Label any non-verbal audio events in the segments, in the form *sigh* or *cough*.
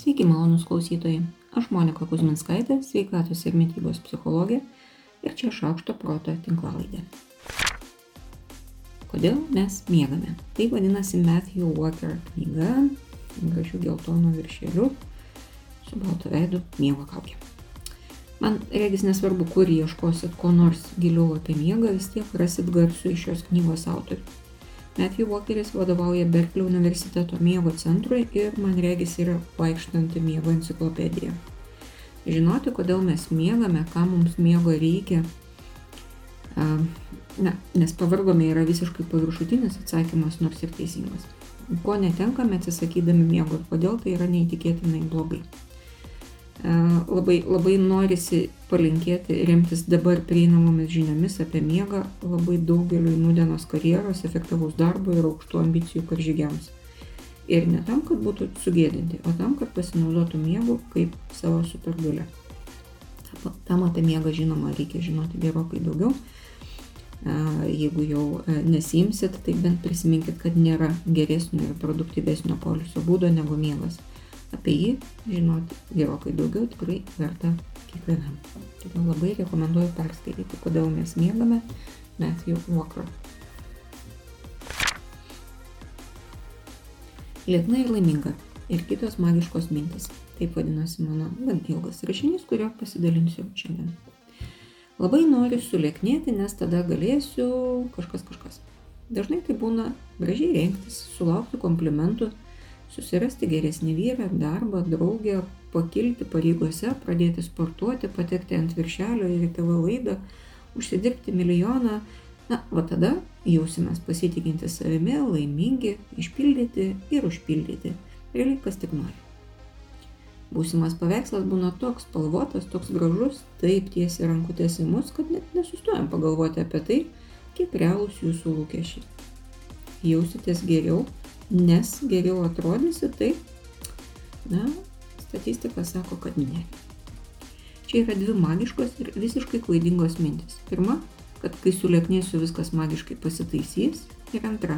Sveiki, malonus klausytojai. Aš Monika Kuzminskaitė, sveikatos ir mytybos psichologė ir čia šaukšto proto tinklalaidė. Kodėl mes miegame? Tai vadinasi Matthew Walker knyga, gražių geltonų viršelių su balto veidu miego kaukė. Man regis nesvarbu, kur ieškosit ko nors giliau apie miegą, vis tiek rasit garsų iš šios knygos autorių. Matthew Walkeris vadovauja Berklio universiteto miego centrui ir man regis yra vaikštanti miego enciklopedija. Žinoti, kodėl mes miegame, ką mums miego reikia, na, nes pavargome yra visiškai paviršutinis atsakymas, nors ir teisingas. Ko netenkame atsisakydami miego ir kodėl tai yra neįtikėtinai blogai. Labai, labai norisi palinkėti remtis dabar prieinamomis žiniomis apie miegą labai daugeliu nudienos karjeros, efektyvaus darbo ir aukštų ambicijų karžygiams. Ir ne tam, kad būtų sugėdinti, o tam, kad pasinaudotų miegu kaip savo supergalę. Tam apie miegą žinoma reikia žinoti gerokai daugiau. Jeigu jau nesimsit, tai bent prisiminkit, kad nėra geresnio ir produktyvesnio polisio būdo negu miegas apie jį žinoti gerokai daugiau tikrai verta kiekvienam. Todėl labai rekomenduoju perskaityti, kodėl mes miegame Matthew Walker. Lietna ir laiminga ir kitos magiškos mintis. Taip vadinasi mano gan ilgas rašinys, kurio pasidalinsiu šiandien. Labai noriu sulieknėti, nes tada galėsiu kažkas kažkas. Dažnai tai būna gražiai rengtis, sulaukti komplimentų, susirasti geresnį vyrą, darbą, draugę, pakilti pareigose, pradėti sportuoti, patekti ant viršelio ir į tavo laidą, užsidirbti milijoną. Na, va tada jausimės pasitikinti savimi, laimingi, išpildyti ir užpildyti. Realiai kas tik nori. Būsimas paveikslas būna toks spalvotas, toks gražus, taip tiesiai rankutės į mus, kad net nesustojam pagalvoti apie tai, kiek realūs jūsų lūkesčiai. Jausitės geriau, nes geriau atrodysi, tai, na, statistika sako, kad ne. Čia yra dvi magiškos ir visiškai klaidingos mintis. Pirma, kad kai sulieknėsiu viskas magiškai pasitaisys. Ir antra,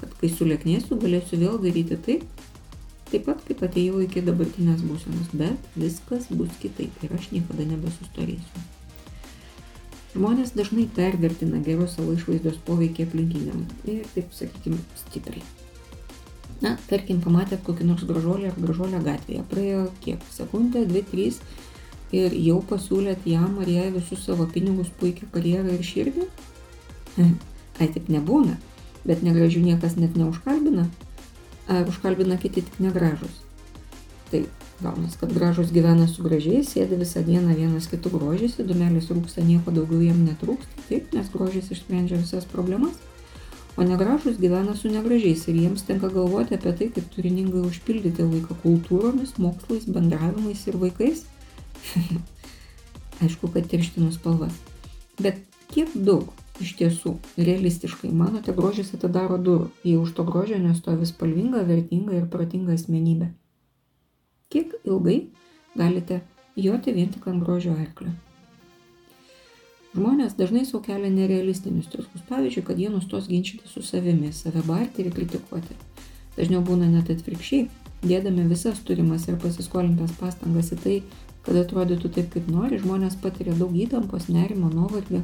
kad kai sulieknėsiu galėsiu vėl daryti taip, taip pat kaip atėjau iki dabartinės būsenos, bet viskas bus kitaip ir aš niekada nebesustorėsiu. Žmonės dažnai pervertina geros savo išvaizdos poveikį aplinkiniam ir taip, sakykime, stipriai. Na, tarkim, pamatėt kokį nors gražuolį ar gražuolę gatvėje. Praėjo kiek? Sekundė, dvi, trys. Ir jau pasiūlėt jam ar jai visus savo pinigus, puikią karjerą ir širdį? *laughs* Ai, taip nebūna. Bet negražių niekas net neužkalbina. Ar užkalbina kiti tik negražus? Tai gaunas, kad gražus gyvena su gražiais, sėdi visą dieną vienas kitų grožisi, dumelis rūksta, nieko daugiau jam netrūksta, taip, nes grožis išsprendžia visas problemas o negražūs gyvena su negražiais ir jiems tenka galvoti apie tai, kaip turiningai užpildyti laiką kultūromis, mokslais, bendravimais ir vaikais. *laughs* Aišku, kad tirštinu spalvas. Bet kiek daug iš tiesų realistiškai manote grožis atidaro durų, jei už to grožio nestovi spalvinga, vertinga ir protinga asmenybė? Kiek ilgai galite joti vien tik ant grožio arklio? Žmonės dažnai savo kelia nerealistinius tikslus, pavyzdžiui, kad jie nustos ginčyti su savimi, save barti ir kritikuoti. Dažniau būna net atvirkščiai, dėdami visas turimas ir pasiskolintas pastangas į tai, kad atrodytų taip, kaip nori, žmonės patiria daug įtampos, nerimo, nuovargio,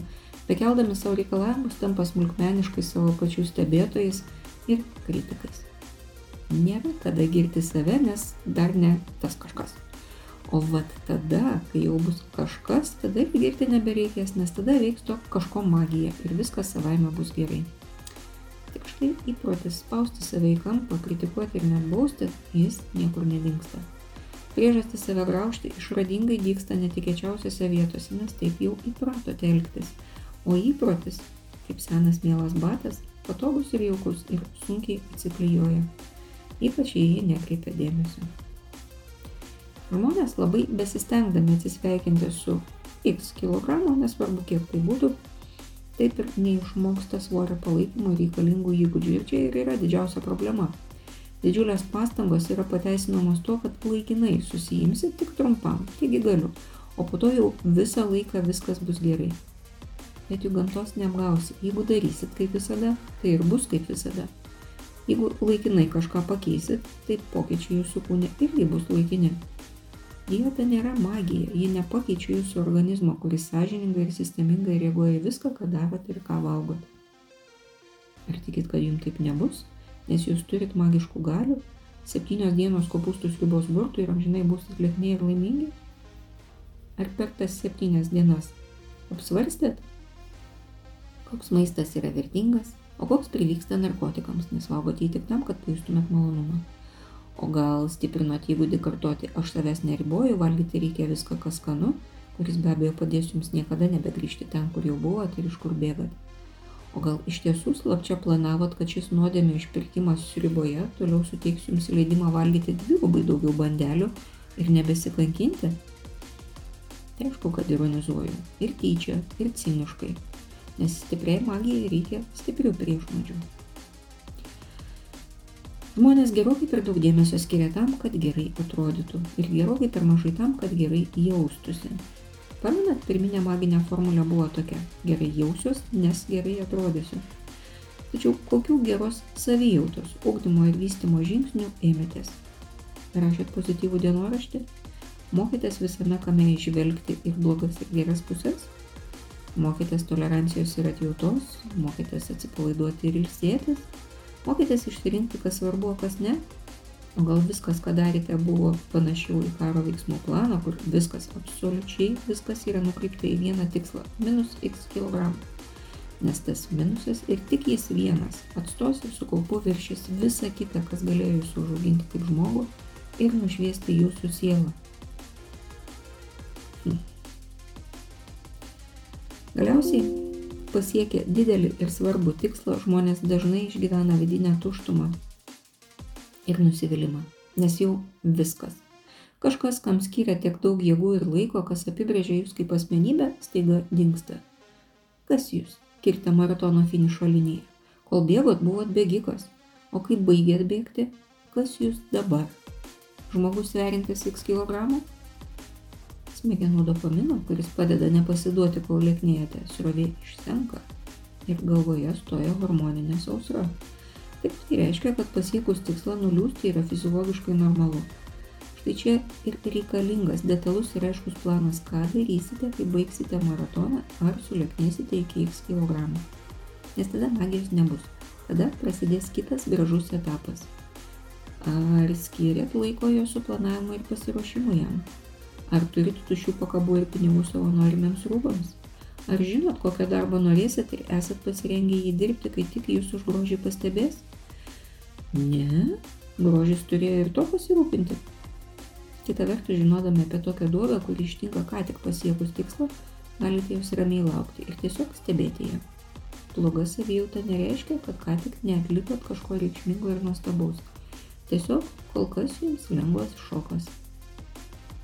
bekeldami savo reikalavimus tampa smulkmeniškai savo pačių stebėtojais ir kritikais. Nėra kada girti save, nes dar ne tas kažkas. O vat tada, kai jau bus kažkas, tada ir girti nebereikės, nes tada veiks to kažko magija ir viskas savaime bus gerai. Tik štai įprotis spausti save į kampą, kritikuoti ir net bausti, jis niekur nedingsta. Priežastis save graužti išradingai dyksta netikėčiausiose vietose, nes taip jau įpratote elgtis. O įprotis, kaip senas mielas batas, patogus ir jaukus ir sunkiai atsiklyjoja. Ypač jei jie nekreipia dėmesio. Žmonės labai besistengdami atsisveikinti su x kg, nesvarbu kiek tai būtų, taip ir neišmoksta svorio palaikymo reikalingų įgūdžių ir čia ir yra didžiausia problema. Didžiulės pastangos yra pateisinamos tuo, kad laikinai susijimsi tik trumpam, taigi galiu, o po to jau visą laiką viskas bus gerai. Bet jų gamtos neapgausi, jeigu darysit kaip visada, tai ir bus kaip visada. Jeigu laikinai kažką pakeisit, tai pokyčiai jūsų kūne irgi bus laikini. Dieta nėra magija, ji nepakeičia jūsų organizmo, kuris sąžiningai ir sistemingai reaguoja viską, ką darot ir ką valgot. Ar tikit, kad jums taip nebus, nes jūs turit magiškų galių, septynios dienos kopūstų sriubos burtų ir amžinai būsit liekni ir laimingi? Ar per tas septynias dienas apsvarstėt, koks maistas yra vertingas, o koks prilyksta narkotikams, nes valgot jį tik tam, kad pajustumėt malonumą. O gal stiprinot įgūdį kartoti, aš savęs neriboju, valgyti reikia viską, kas skanu, kuris be abejo padės jums niekada nebegrįžti ten, kur jau buvot ir iš kur bėgat. O gal iš tiesų slapčia planavot, kad šis nuodėmė išpirkimas sriuboje toliau suteiks jums leidimą valgyti dvigubai daugiau bandelių ir nebesikankinti? Tai aišku, kad ironizuoju. Ir tyčia, ir ciniškai nes stipriai magijai reikia stiprių priešnuodžių. Žmonės gerokai per daug dėmesio skiria tam, kad gerai atrodytų ir gerokai per mažai tam, kad gerai jaustųsi. Pamenat, pirminė maginė formulė buvo tokia - gerai jausiuos, nes gerai atrodysiu. Tačiau kokių geros savijautos, ugdymo ir vystimo žingsnių ėmėtės? Rašėt pozityvų dienoraštį? Mokėtės visame kame išvelgti ir blogas ir geras pusės? Mokėtės tolerancijos ir atjautos, mokėtės atsipalaiduoti ir ilsėtis, mokėtės išsirinkti, kas svarbu, o kas ne. O gal viskas, ką darėte, buvo panašiau į karo veiksmų planą, kur viskas, absoliučiai viskas yra nukreipta į vieną tikslą - minus x kilogramų. Nes tas minusas ir tik jis vienas atstos ir su kaupu viršys visą kitą, kas galėjo jūs užauginti kaip žmogų ir nušviesti jūsų sielą. Galiausiai pasiekę didelį ir svarbų tikslą žmonės dažnai išgyvena vidinę tuštumą ir nusivylimą, nes jau viskas. Kažkas, kam skiria tiek daug jėgų ir laiko, kas apibrėžia jūs kaip asmenybę, staiga dinksta. Kas jūs? Kirtė maratono finišo liniją. Kol bėgot, buvot bėgikas. O kai baigėt bėgti, kas jūs dabar? Žmogus sverintis x kilogramų? Smegenų dopamino, kuris padeda nepasiduoti, kol lieknėjate, srovė išsenka ir galvoje stoja hormoninė sausra. Taip tai reiškia, kad pasiekus tikslą nuliūsti yra fiziologiškai normalu. Štai čia ir reikalingas detalus ir aiškus planas, ką darysite, kai baigsite maratoną ar sulieknėsite iki x kg. Nes tada magijos nebus. Tada prasidės kitas gražus etapas. Ar skiriat laiko jo suplanavimui ir pasiruošimui jam? Ar turit tušių pakabų ir pinigų savo norimiems rūbams? Ar žinot, kokio darbo norėsit ir esat pasirengę jį dirbti, kai tik jūsų už grožį pastebės? Ne, grožis turėjo ir to pasirūpinti. Kita vertus, žinodami apie tokią duobę, kuri ištinka ką tik pasiekus tikslą, galite jūs ramiai laukti ir tiesiog stebėti ją. Bloga savijauta nereiškia, kad ką tik neatlikot kažko reikšmingo ir nuostabaus. Tiesiog kol kas jums lengvas šokas.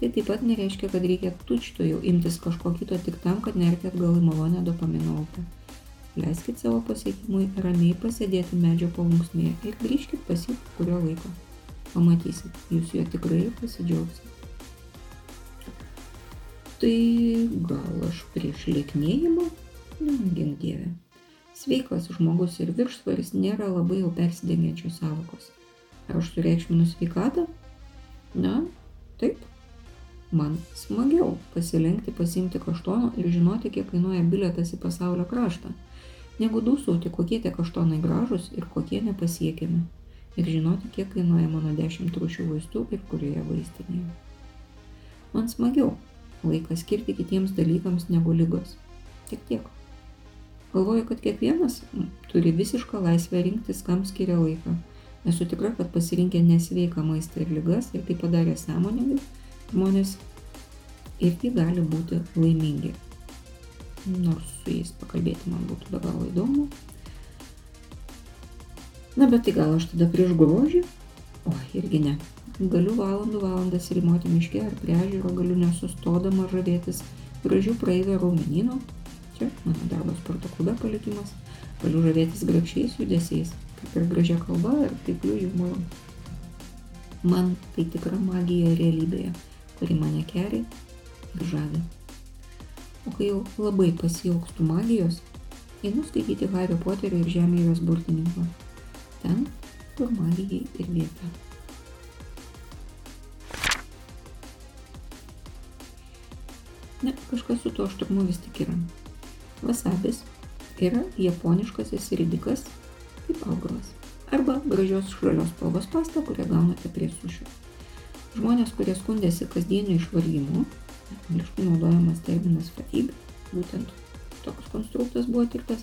Tai taip pat nereiškia, kad reikia tučto jau imtis kažko kito tik tam, kad nerti atgal į malonę dopamino upę. Leiskit savo pasiekimui ramiai pasėdėti medžio paunksmėje ir grįžkit pas jį kurio laiko. Pamatysit, jūs juo tikrai pasidžiaugsit. Tai gal aš prieš lieknėjimą? Na, gink dievė. Sveikas žmogus ir viršsvaris nėra labai jau persidengiančios savokos. Ar aš sureikšminu sveikatą? Na, taip, Man smagiau pasilenkti, pasimti kaštono ir žinoti, kiek kainuoja biletas į pasaulio kraštą, negu dūsauti, kokie tie kaštonai gražus ir kokie nepasiekiami. Ir žinoti, kiek kainuoja mano dešimt rūšių vaistų ir kurioje vaistinėje. Man smagiau laiką skirti kitiems dalykams negu lygos. Tik tiek. Galvoju, kad kiekvienas turi visišką laisvę rinktis, kam skiria laiką. Esu tikra, kad pasirinkę nesveiką maistą ir lygas ir tai padarė sąmoningai, žmonės irgi gali būti laimingi. Nors su jais pakalbėti man būtų be galo įdomu. Na, bet tai gal aš tada prieš grožį? O, irgi ne. Galiu valandų valandas rimoti miške ar prie ežero, galiu nesustodama žavėtis gražių praeivio raumenynų. Čia mano darbo sporto klube palikimas. Galiu žavėtis grakščiais judesiais, kaip ir gražia kalba ir taikliu jumoru. Man tai tikra magija realybėje kuri mane keria ir žavi. O kai jau labai pasiilgstu magijos, einu skaityti Hario Poterio ir Žemėjos burtininko. Ten kur magijai ir vieta. Ne, kažkas su tuo aštrumu vis tik yra. Vasabis yra japoniškasis ridikas kaip augalas. Arba gražios žalios spalvos pasta, kurią gaunate prie sušių. Žmonės, kurie skundėsi kasdienio išvargimu, angliškai naudojamas terminas fatigue, būtent toks konstruktas buvo tirtas.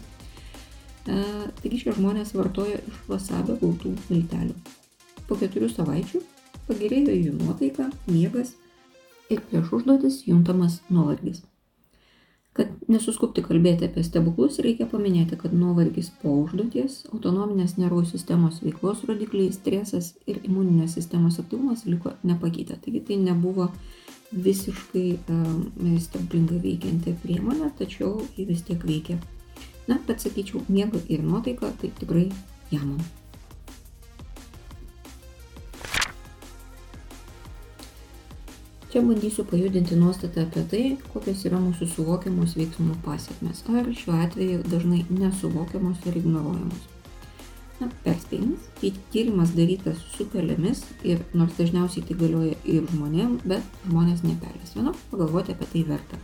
E, taigi šie žmonės vartojo iš vasabio gautų miltelių. Po keturių savaičių pagerėjo jų nuotaika, miegas ir prieš užduotis juntamas nuovargis. Kad nesuskupti kalbėti apie stebuklus, reikia paminėti, kad nuovargis po užduoties, autonominės nervų sistemos veiklos rodikliai, stresas ir imuninės sistemos aktyvumas liko nepakeitę. Taigi tai nebuvo visiškai um, stebuklingai veikianti priemonė, tačiau ji vis tiek veikia. Na, bet sakyčiau, miega ir nuotaika tai tikrai jamam. Čia bandysiu pajudinti nuostatą apie tai, kokios yra mūsų suvokiamos veiksmų pasiekmes, ar šiuo atveju dažnai nesuvokiamos ir ignoruojamos. Na, perspėjimas, tai tyrimas darytas su pelėmis ir nors dažniausiai tai galioja ir žmonėm, bet žmonės nepelės. Viena, pagalvoti apie tai verta.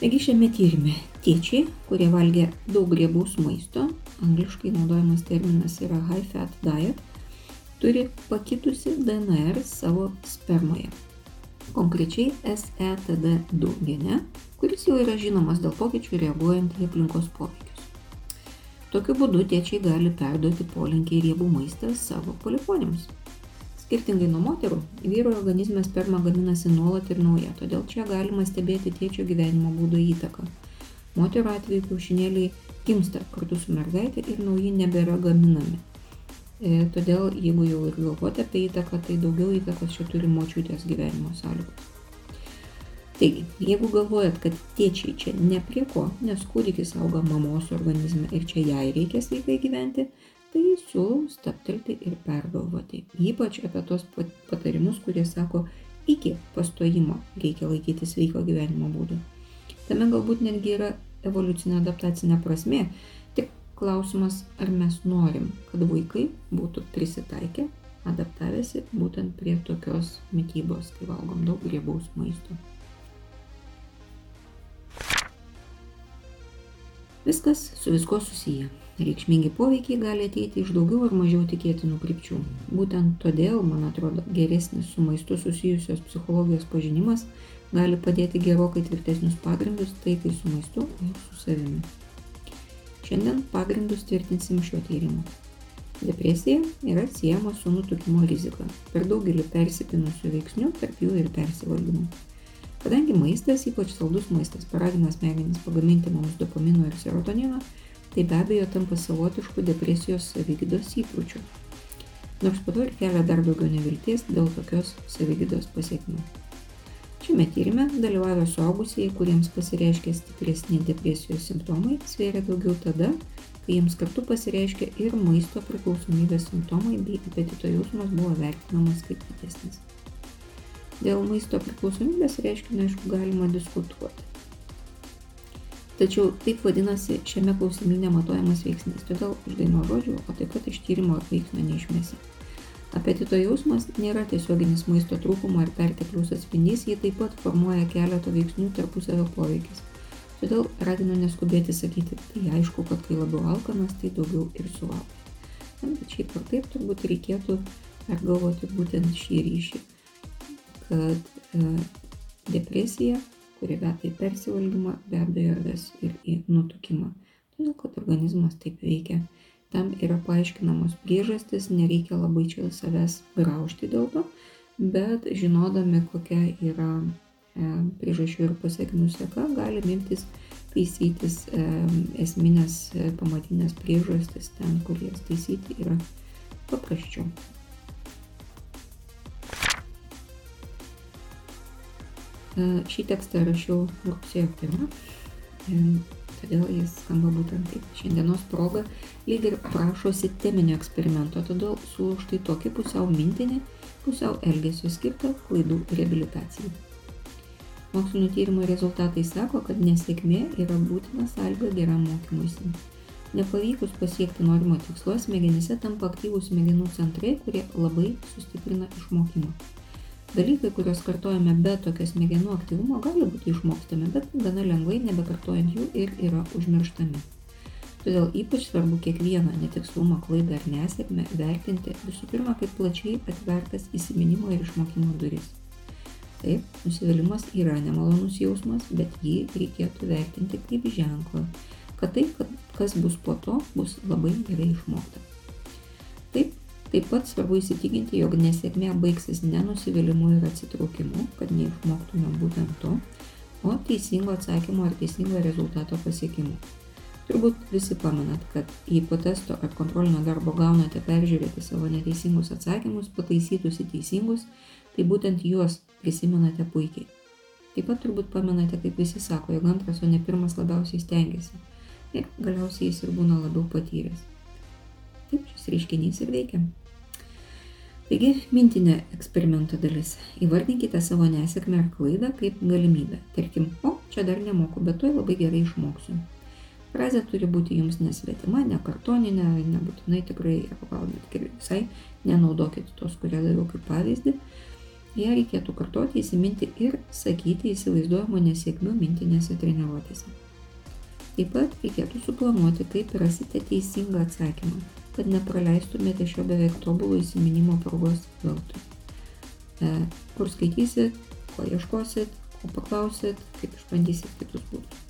Taigi šiame tyrimė tėčiai, kurie valgė daug riebaus maisto, angliškai naudojamas terminas yra high fat diet, turi pakitusi DNR savo spermoje konkrečiai SETD2 gene, kuris jau yra žinomas dėl pokyčių reaguojant į aplinkos poveikius. Tokiu būdu tėčiai gali perduoti polinkį į riebų maistą savo polifonėms. Skirtingai nuo moterų, vyro organizme sperma gaminasi nuolat ir nauja, todėl čia galima stebėti tėčio gyvenimo būdo įtaką. Moterų atveju kiaušinėliai gimsta kartu su mergaitė ir nauji nebėra gaminami. E, todėl, jeigu jau ir galvoti apie įtaką, tai daugiau įtakos čia turi močiutės gyvenimo sąlygos. Taigi, jeigu galvojat, kad tėčiai čia ne prie ko, nes kūdikis auga mamos organizme ir čia jai reikia sveikai gyventi, tai siūlau staptelti ir pergalvoti. Ypač apie tos patarimus, kurie sako, iki pastojimo reikia laikyti sveiko gyvenimo būdo. Tame galbūt netgi yra evoliucinė adaptacinė prasme, Klausimas, ar mes norim, kad vaikai būtų prisitaikę, adaptavęsi būtent prie tokios mytybos, kai valgom daug riebaus maisto. Viskas su visko susiję. Reikšmingi poveikiai gali ateiti iš daugiau ar mažiau tikėtinų krypčių. Būtent todėl, man atrodo, geresnis su maistu susijusios psichologijos pažinimas gali padėti gerokai tvirtesnius pagrindus taikai su maistu ir su savimi. Šiandien pagrindus tvirtinsim šiuo tyrimu. Depresija yra siejama su nutukimo rizika per daugelį persipinusių veiksnių, tarp jų ir persivalgymų. Kadangi maistas, ypač saldus maistas, paragina smegenis pagaminti mums dopamino ir serotonino, tai be abejo tampa savotišku depresijos savygydos įpročiu. Nors po to ir kelia dar daugiau nevilties dėl tokios savygydos pasiekmių. Šiame tyrime dalyvavę suaugusieji, kuriems pasireiškia stipresni depresijos simptomai, svėrė daugiau tada, kai jiems kartu pasireiškia ir maisto priklausomybės simptomai bei apetito jausmas buvo vertinamas kaip didesnis. Dėl maisto priklausomybės reiškinio, aišku, galima diskutuoti. Tačiau taip vadinasi šiame klausimynė matuojamas veiksnys, todėl uždai nuo žodžių, o taip pat iš tyrimo veiksmio neišmesi. Apetito jausmas nėra tiesioginis maisto trūkumo ar pertekliaus atspindys, jį taip pat formuoja keleto veiksnių tarpusavio poveikis. Todėl raginu neskubėti sakyti, tai aišku, kad kai labiau alkanas, tai daugiau ir suvalgai. Bet šiaip ar taip turbūt reikėtų pergalvoti būtent šį ryšį, kad e, depresija, kuri veda į persivalgymą, be abejo ves ir į nutukimą. Todėl, kad organizmas taip veikia tam yra paaiškinamos priežastys, nereikia labai čia savęs graužti dėl to, bet žinodami, kokia yra e, priežasčių ir pasiekmių seka, galim imtis taisytis e, esminės e, pamatinės priežastis ten, kur jas taisyti yra paprasčiau. Šį tekstą rašiau rugsėjo 1 todėl jis skamba būtent taip. Šiandienos proga lyg ir prašosi teminio eksperimento, todėl siūlau štai tokį pusiau mintinį, pusiau elgesio skirtą klaidų reabilitacijai. Mokslinio tyrimo rezultatai sako, kad nesėkmė yra būtina sąlyga geram mokymuisi. Nepavykus pasiekti norimo tikslo, smegenyse tampa aktyvūs smegenų centrai, kurie labai sustiprina išmokimą. Dalykai, kuriuos kartojame be tokio smegenų aktyvumo, gali būti išmokstami, bet gana lengvai nebekartojant jų ir yra užmirštami. Todėl ypač svarbu kiekvieną netikslumą, klaidą ar nesėkmę vertinti visų pirma kaip plačiai atvertas įsiminimo ir išmokimo duris. Taip, nusivylimas yra nemalonus jausmas, bet jį reikėtų vertinti kaip ženklą, kad tai, kas bus po to, bus labai gerai išmokta. Taip, taip pat svarbu įsitikinti, jog nesėkmė baigsis nenusivylimu ir atsitraukimu, kad neišmoktume būtent to, o teisingo atsakymo ar teisingo rezultato pasiekimu. Turbūt visi pamenat, kad jei po testo ar kontrolinio darbo gaunate peržiūrėti savo neteisingus atsakymus, pataisytus į teisingus, tai būtent juos prisimenate puikiai. Taip pat turbūt pamenate, kaip visi sako, jog antras, o ne pirmas labiausiai stengiasi ir galiausiai jis ir būna labiau patyręs. Taip šis reiškinys ir veikia. Taigi, mintinė eksperimento dalis. Įvardinkite savo nesėkmę ar klaidą kaip galimybę. Tarkim, o, čia dar nemoku, bet tuoj labai gerai išmoksiu. Frazė turi būti jums nesvetima, nekartoninė, nebūtinai tikrai, gal net visai nenaudokite tos, kurią daviau kaip pavyzdį. Ją reikėtų kartoti, įsiminti ir sakyti įsivaizduojamo nesėkmių mintinėse treniruotėse. Taip pat reikėtų suplanuoti, kaip rasite teisingą atsakymą, kad nepraleistumėte šio beveik tobulo įsiminimo progos veltui. E, kur skaitysit, ko ieškosit, ko paklausit, kaip išbandysit kitus būdus.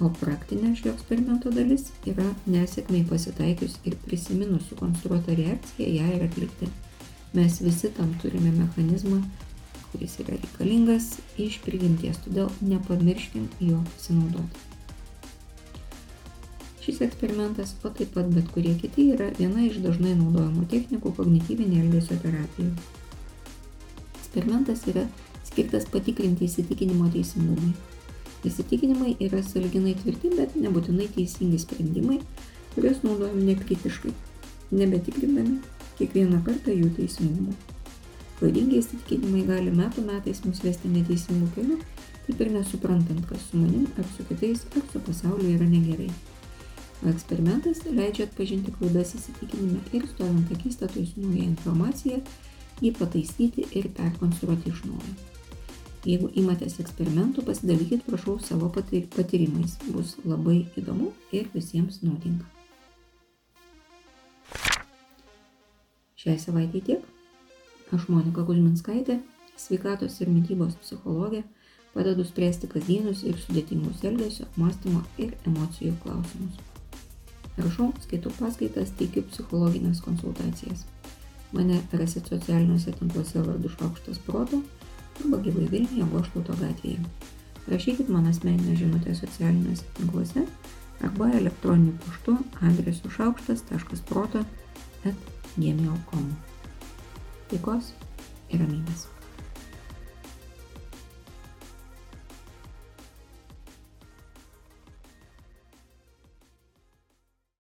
O praktinė šio eksperimento dalis yra nesėkmiai pasitaikius ir prisiminus sukonstruotą reakciją ją ir atlikti. Mes visi tam turime mechanizmą, kuris yra reikalingas iš prigimties, todėl nepamirškim jo pasinaudoti. Šis eksperimentas, o taip pat bet kurie kiti, yra viena iš dažnai naudojamų technikų kognityvinė elgesio terapija. Eksperimentas yra skirtas patikrinti įsitikinimo teisingumui. Įsitikinimai yra saliginai tvirti, bet nebūtinai teisingi sprendimai, kuriuos naudojam nekritiškai, nebetikrindami kiekvieną kartą jų teisingumo. Klaidingi įsitikinimai gali metų metais mus vesti neteisingų kelių, taip ir nesuprantant, kas su manim ar su kitais ar su pasauliu yra negerai. Eksperimentas leidžia atpažinti klaidas įsitikinime ir stovint akistatui su nauja informacija, jį pataisyti ir perkonstruoti iš naujo. Jeigu imatės eksperimentų, pasidalykit prašau savo patyrimais. Bus labai įdomu ir visiems naudinga. Šiai savaitė tiek. Aš Monika Kuzminskaitė, sveikatos ir mytybos psichologė, padedu spręsti kasdienius ir sudėtingus elgesio, mąstymo ir emocijų klausimus. Rašau, skaitau paskaitas, teikiu psichologinės konsultacijas. Mane rasit socialiniuose tinkluose vardu Šaukštas Proto arba gyvai Vilniuje Goštauto gatvėje. Rašykit man asmeninę žinutę socialiniuose tinkluose arba elektroniniu paštu adresu šaukštas.proto at gmail.com. Taikos ir ramybės.